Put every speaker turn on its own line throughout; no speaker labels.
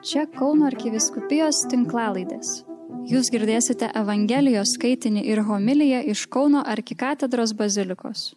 Čia Kauno arkiviskupijos tinklalaidės. Jūs girdėsite Evangelijos skaitinį ir homiliją iš Kauno arkikatedros bazilikos.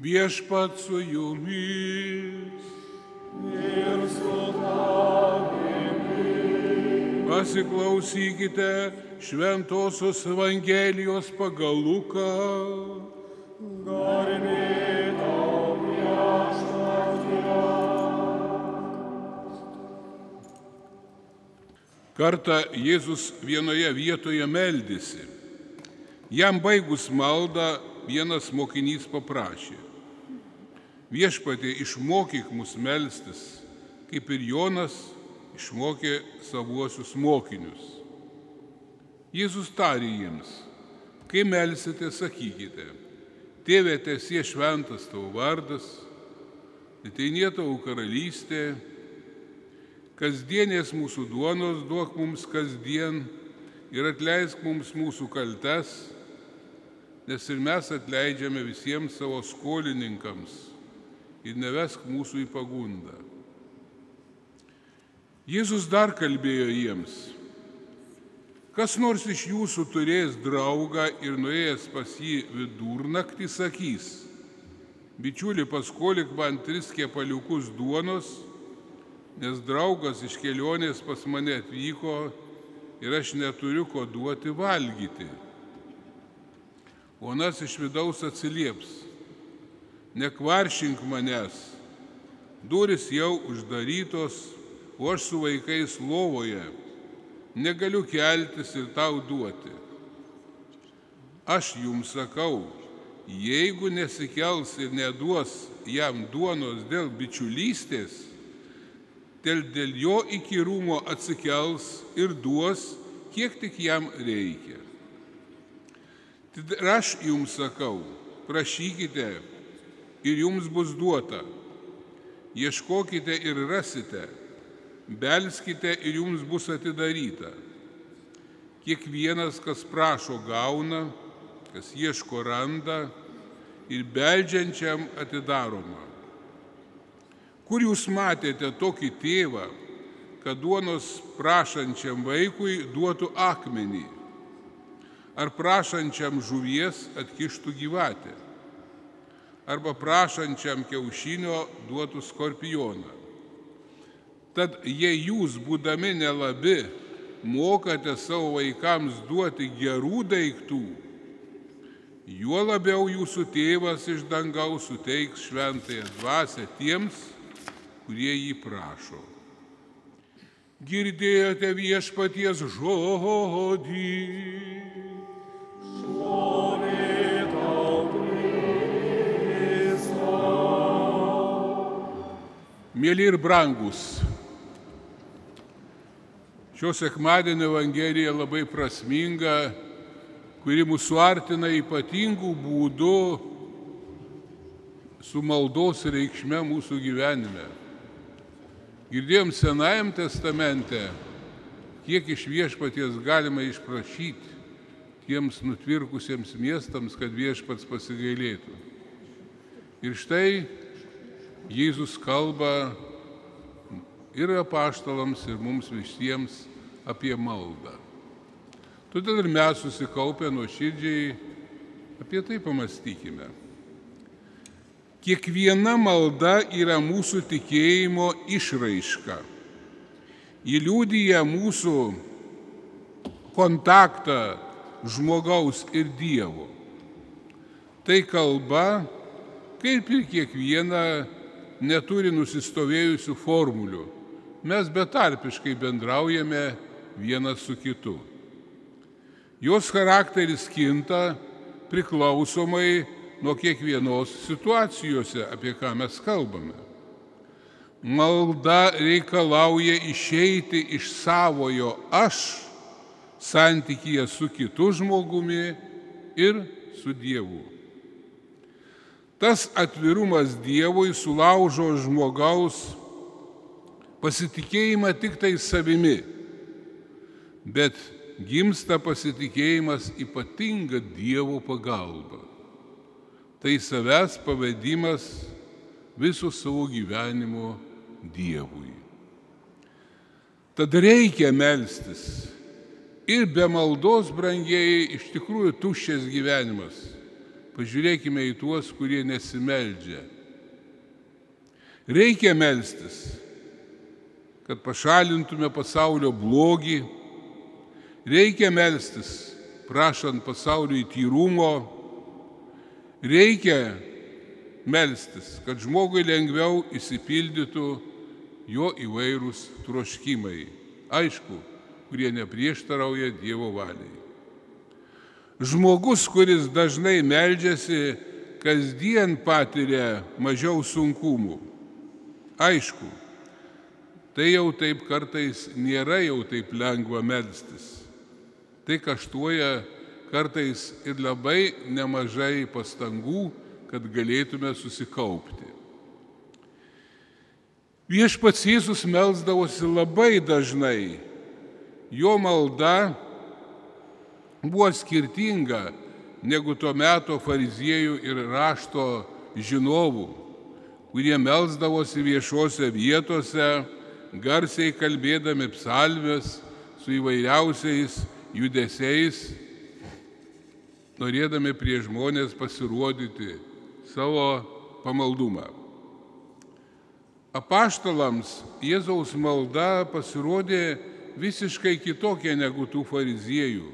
Viešpat su jumis.
Ir su tavimi.
Pasiklausykite Šventojios Evangelijos pagal Luką.
Garbė
Kartą Jėzus vienoje vietoje meldėsi. Jam baigus maldą vienas mokinys paprašė. Viešpatė išmokyk mus melstis, kaip ir Jonas išmokė savuosius mokinius. Jėzus tarė jiems, kai melsite, sakykite, tėvė tiesie šventas tavo vardas, ateinė tavo karalystė, kasdienės mūsų duonos duok mums kasdien ir atleisk mums mūsų kaltes, nes ir mes atleidžiame visiems savo skolininkams ir nevesk mūsų į pagundą. Jėzus dar kalbėjo jiems, kas nors iš jūsų turės draugą ir nuėjęs pas jį vidurnaktį sakys, bičiuli paskolik man tris kepaliukus duonos, nes draugas iš kelionės pas mane atvyko ir aš neturiu ko duoti valgyti. Onas iš vidaus atsilieps, nekvaršink manęs, duris jau uždarytos, o aš su vaikais lovoje, negaliu keltis ir tau duoti. Aš jums sakau, jeigu nesikels ir neduos jam duonos dėl bičiulystės, dėl, dėl jo įkyrumo atsikels ir duos, kiek tik jam reikia. Ir aš jums sakau, prašykite ir jums bus duota, ieškokite ir rasite, belskite ir jums bus atidaryta. Kiekvienas, kas prašo, gauna, kas ieško randa ir beldžiančiam atidaroma. Kur jūs matėte tokį tėvą, kad duonos prašančiam vaikui duotų akmenį, ar prašančiam žuvies atkištų gyvatę, arba prašančiam kiaušinio duotų skorpioną. Tad jei jūs, būdami nelabi, mokate savo vaikams duoti gerų daiktų, juo labiau jūsų tėvas iš dangaus suteiks šventąją dvasę tiems, kurie jį prašo. Girdėjote viešpaties žodį. Mėly ir brangus, šios sekmadienio Evangelija labai prasminga, kuri mūsų artina ypatingų būdų su maldos reikšme mūsų gyvenime. Girdėjom Senajam testamente, kiek iš viešpaties galima išprašyti tiems nutvirkusiems miestams, kad viešpats pasigailėtų. Ir štai Jėzus kalba ir apaštalams, ir mums visiems apie maldą. Todėl ir mes susikaupę nuo širdžiai apie tai pamastykime. Kiekviena malda yra mūsų tikėjimo išraiška. Įliūdija mūsų kontaktą žmogaus ir Dievo. Tai kalba, kaip ir kiekviena, neturi nusistovėjusių formulių. Mes betarpiškai bendraujame vienas su kitu. Jos charakteris kinta priklausomai nuo kiekvienos situacijose, apie ką mes kalbame. Malda reikalauja išeiti iš savojo aš santykyje su kitu žmogumi ir su Dievu. Tas atvirumas Dievui sulaužo žmogaus pasitikėjimą tik tai savimi, bet gimsta pasitikėjimas ypatinga Dievo pagalba. Tai savęs pavadimas viso savo gyvenimo Dievui. Tad reikia melstis. Ir be maldos, brangiai, iš tikrųjų tuščias gyvenimas. Pažiūrėkime į tuos, kurie nesimeldžia. Reikia melstis, kad pašalintume pasaulio blogį. Reikia melstis, prašant pasauliui tyrumo. Reikia melstis, kad žmogui lengviau įsipildytų jo įvairūs troškimai. Aišku, kurie neprieštarauja Dievo valiai. Žmogus, kuris dažnai meldžiasi, kasdien patiria mažiau sunkumų. Aišku, tai jau taip kartais nėra jau taip lengva melstis. Tai kaštuoja kartais ir labai nemažai pastangų, kad galėtume susikaupti. Viešpats Jėzus melsdavosi labai dažnai. Jo malda buvo skirtinga negu tuo metu fariziejų ir rašto žinovų, kurie melsdavosi viešuose vietose, garsiai kalbėdami psalmės su įvairiausiais judesiais, norėdami prie žmonės pasirodyti savo pamaldumą. Apaštalams Jėzaus malda pasirodė visiškai kitokia negu tų fariziejų.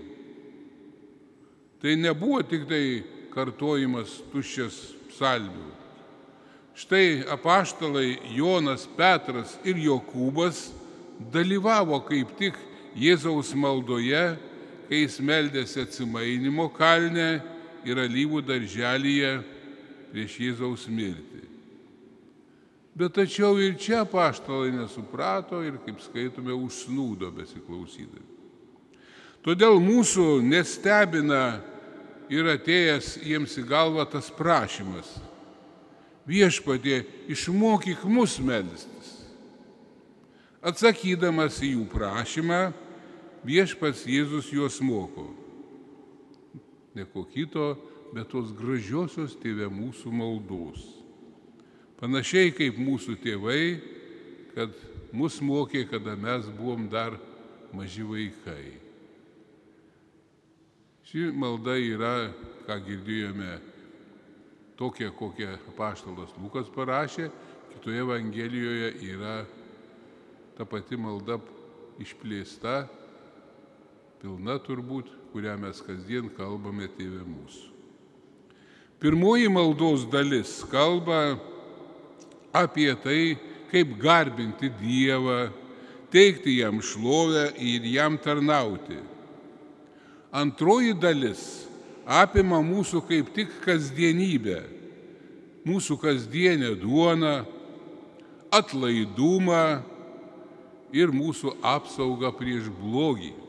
Tai nebuvo tik tai kartojimas tuščias psalmių. Štai apaštalai Jonas, Petras ir Jokūbas dalyvavo kaip tik Jėzaus maldoje, kai jis meldėsi atsimainimo kalne ir alyvų darželyje prieš Jėzaus mirtį. Bet tačiau ir čia paštalai nesuprato ir, kaip skaitome, užsnūdo besiklausydami. Todėl mūsų nestebina ir atėjęs jiems į galvą tas prašymas. Viešpatie, išmokyk mus melstis. Atsakydamas į jų prašymą, viešpats Jėzus juos moko. Ne ko kito, bet tos gražiosios tėvė mūsų maldos. Panašiai kaip mūsų tėvai, kad mus mokė, kada mes buvom dar maži vaikai. Ši malda yra, ką girdėjome, tokia, kokią paštalas Lukas parašė, kitoje Evangelijoje yra ta pati malda išplėsta, pilna turbūt, kurią mes kasdien kalbame tėvė mūsų. Pirmoji maldos dalis kalba apie tai, kaip garbinti Dievą, teikti jam šlovę ir jam tarnauti. Antroji dalis apima mūsų kaip tik kasdienybę, mūsų kasdienę duoną, atlaidumą ir mūsų apsaugą prieš blogį.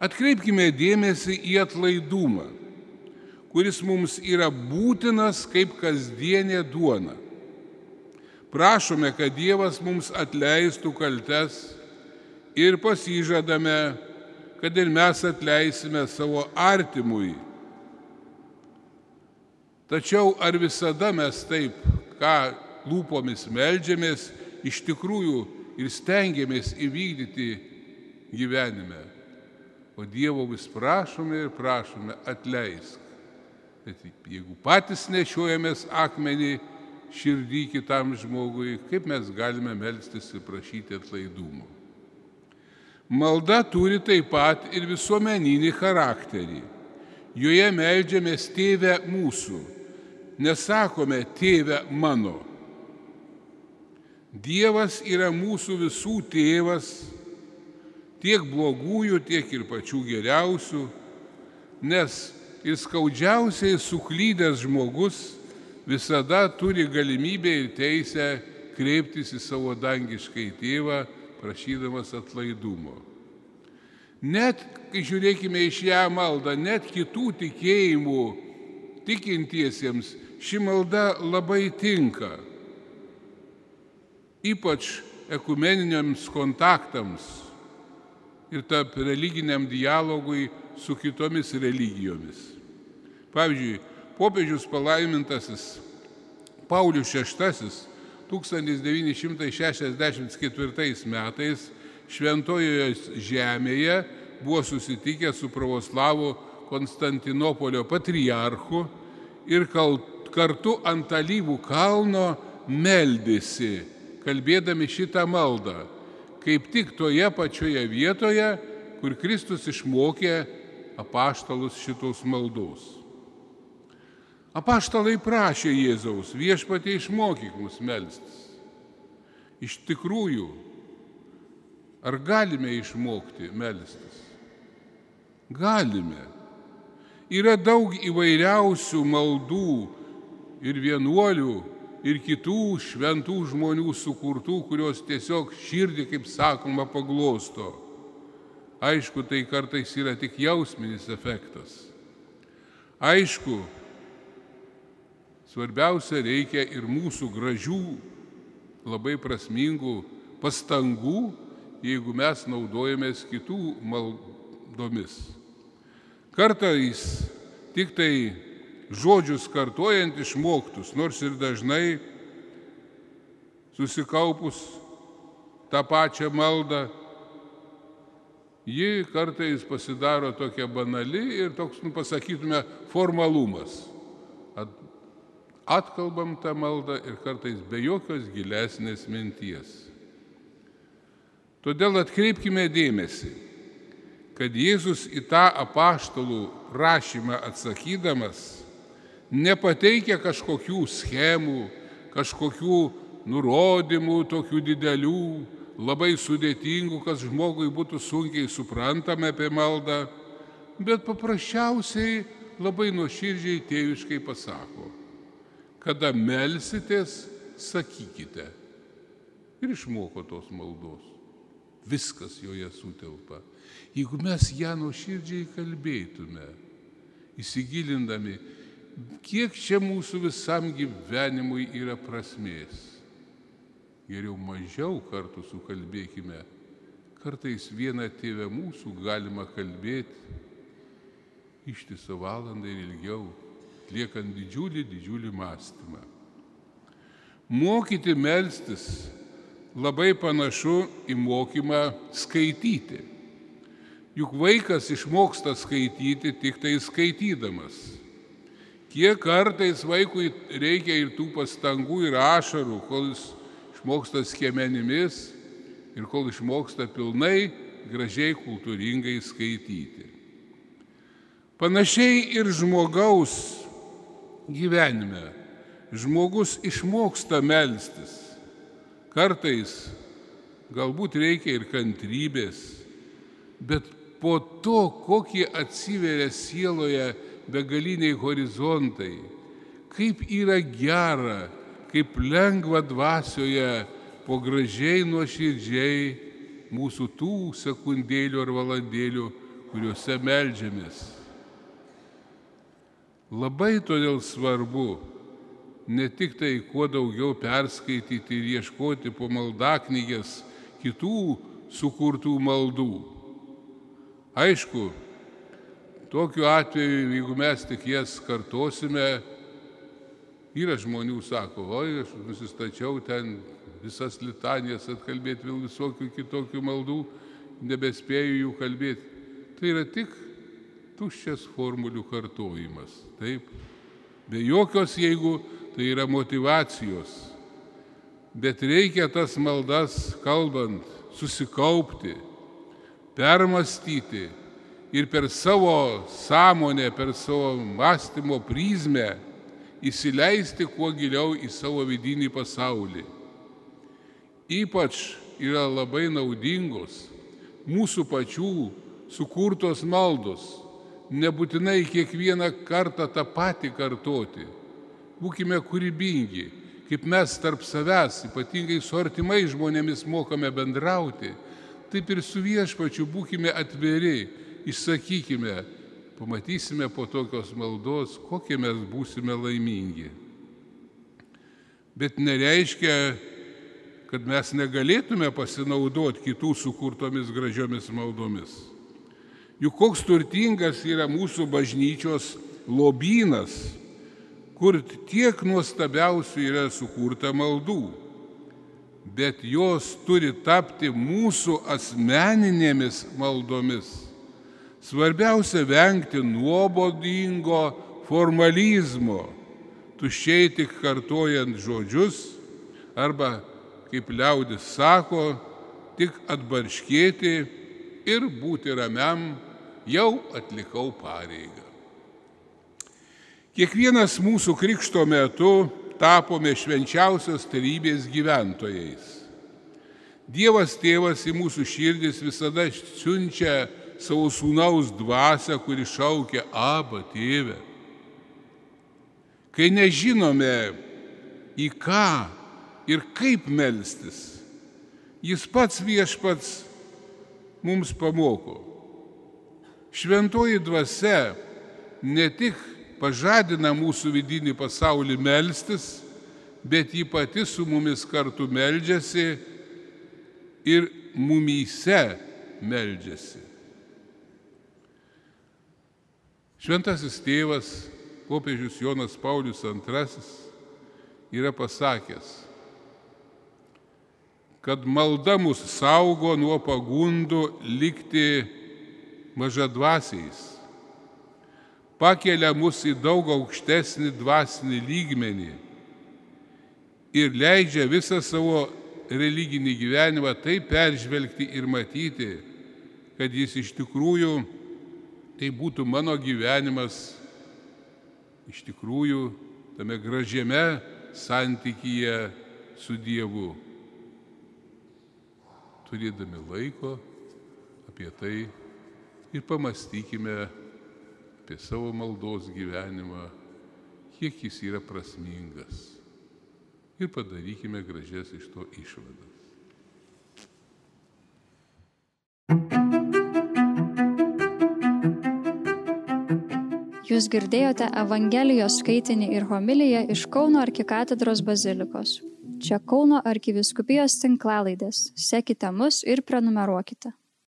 Atkreipkime dėmesį į atlaidumą, kuris mums yra būtinas kaip kasdienė duona. Prašome, kad Dievas mums atleistų kaltes ir pasižadame, kad ir mes atleisime savo artimui. Tačiau ar visada mes taip, ką lūpomis melžiamės, iš tikrųjų ir stengiamės įvykdyti gyvenime? O Dievo vis prašome ir prašome atleisk. Bet jeigu patys nešiojamės akmenį, širdį kitam žmogui, kaip mes galime melstis ir prašyti atlaidumo. Malda turi taip pat ir visuomeninį charakterį. Joje melžiamės tėvę mūsų, nesakome tėvę mano. Dievas yra mūsų visų tėvas, tiek blogųjų, tiek ir pačių geriausių, nes ir skaudžiausiai suklydęs žmogus visada turi galimybę ir teisę kreiptis į savo dangiškai tėvą, prašydamas atlaidumo. Net, kai žiūrėkime iš ją maldą, net kitų tikėjimų tikintiesiems ši malda labai tinka. Ypač ekumeniniams kontaktams ir tarp religiniam dialogui su kitomis religijomis. Pavyzdžiui, popiežius palaimintasis Paulius VI 1964 metais šventojoje žemėje buvo susitikę su pravoslavų Konstantinopolio patriarchu ir kartu ant alyvų kalno meldėsi, kalbėdami šitą maldą, kaip tik toje pačioje vietoje, kur Kristus išmokė apaštalus šitos maldos. Apaštalai prašė Jėzaus, viešpatie išmokyk mus melstis. Iš tikrųjų, ar galime išmokti melstis? Galime. Yra daug įvairiausių maldų ir vienuolių, ir kitų šventų žmonių sukurtų, kurios tiesiog širdį, kaip sakoma, paglosto. Aišku, tai kartais yra tik jausminis efektas. Aišku, svarbiausia reikia ir mūsų gražių, labai prasmingų pastangų, jeigu mes naudojamės kitų maldomis. Kartais tik tai žodžius kartojant išmoktus, nors ir dažnai susikaupus tą pačią maldą, ji kartais pasidaro tokia banali ir toks, nu, pasakytume, formalumas. At, atkalbam tą maldą ir kartais be jokios gilesnės minties. Todėl atkreipkime dėmesį kad Jėzus į tą apaštalų prašymą atsakydamas nepateikia kažkokių schemų, kažkokių nurodymų tokių didelių, labai sudėtingų, kas žmogui būtų sunkiai suprantama apie maldą, bet paprasčiausiai labai nuoširdžiai tėviškai pasako, kada melsitės, sakykite. Ir išmoko tos maldos. Viskas joje sutelpa. Jeigu mes ją nuoširdžiai kalbėtume, įsigilindami, kiek čia mūsų visam gyvenimui yra prasmės. Geriau mažiau kartų sukalbėkime. Kartais vieną tėvę mūsų galima kalbėti ištisą valandą ir ilgiau, liekant didžiulį, didžiulį mąstymą. Mokyti melstis labai panašu į mokymą skaityti. Juk vaikas išmoksta skaityti tik tai skaitydamas. Kiek kartais vaikui reikia ir tų pastangų ir ašarų, kol jis išmoksta skemenimis ir kol išmoksta pilnai, gražiai, kultūringai skaityti. Panašiai ir žmogaus gyvenime. Žmogus išmoksta melstis. Kartais galbūt reikia ir kantrybės, bet po to, kokie atsiveria sieloje begaliniai horizontai, kaip yra gera, kaip lengva dvasioje po gražiai nuoširdžiai mūsų tų sekundėlių ar valandėlių, kuriuose melžiamės. Labai todėl svarbu ne tik tai kuo daugiau perskaityti ir ieškoti po maldaknygės kitų sukurtų maldų, Aišku, tokiu atveju, jeigu mes tik jas kartosime, yra žmonių, sako, oi, aš nusistačiau ten visas litanijas atkalbėti, vėl visokių kitokių maldų, nebespėju jų kalbėti. Tai yra tik tuščias formulių kartojimas. Taip, be jokios, jeigu tai yra motivacijos. Bet reikia tas maldas kalbant, susikaupti permastyti ir per savo sąmonę, per savo mąstymo prizmę įsileisti kuo giliau į savo vidinį pasaulį. Ypač yra labai naudingos mūsų pačių sukurtos maldos, nebūtinai kiekvieną kartą tą patį kartoti. Būkime kūrybingi, kaip mes tarp savęs, ypatingai su artimai žmonėmis mokame bendrauti, taip ir su viešpačiu būkime atviri, išsakykime, pamatysime po tokios maldos, kokie mes būsime laimingi. Bet nereiškia, kad mes negalėtume pasinaudoti kitų sukurtomis gražiomis maldomis. Juk koks turtingas yra mūsų bažnyčios lobynas, kur tiek nuostabiausių yra sukurta maldų. bet jos turi tapti mūsų asmeninėmis maldomis. Svarbiausia vengti nuobodingo formalizmo, tuščiai tik kartojant žodžius arba, kaip liaudis sako, tik atbarškėti ir būti ramiam, jau atlikau pareigą. Kiekvienas mūsų krikšto metu tapome švenčiausios tarybės gyventojais. Dievas tėvas į mūsų širdis visada siunčia savo sūnaus dvasę, kuri šaukia Aba tėvę. Kai nežinome, į ką ir kaip melstis, jis pats viešpats mums pamoko. Šventoji dvasia ne tik pažadina mūsų vidinį pasaulį melstis, bet ji pati su mumis kartu meldžiasi ir mumyse meldžiasi. Šventasis tėvas, popiežius Jonas Paulius II yra pasakęs, kad malda mus saugo nuo pagundų likti mažadvasiais, pakelia mus į daug aukštesnį dvasinį lygmenį ir leidžia visą savo religinį gyvenimą taip peržvelgti ir matyti, kad jis iš tikrųjų tai būtų mano gyvenimas iš tikrųjų tame gražiame santykyje su Dievu. Turėdami laiko apie tai ir pamastykime apie savo maldos gyvenimą, kiek jis yra prasmingas. Ir padarykime gražias iš to išvadas.
Jūs girdėjote Evangelijos skaitinį ir homiliją iš Kauno arkikatedros bazilikos. Čia Kauno arkiviskupijos tinklalaidės. Sekite mus ir prenumeruokite.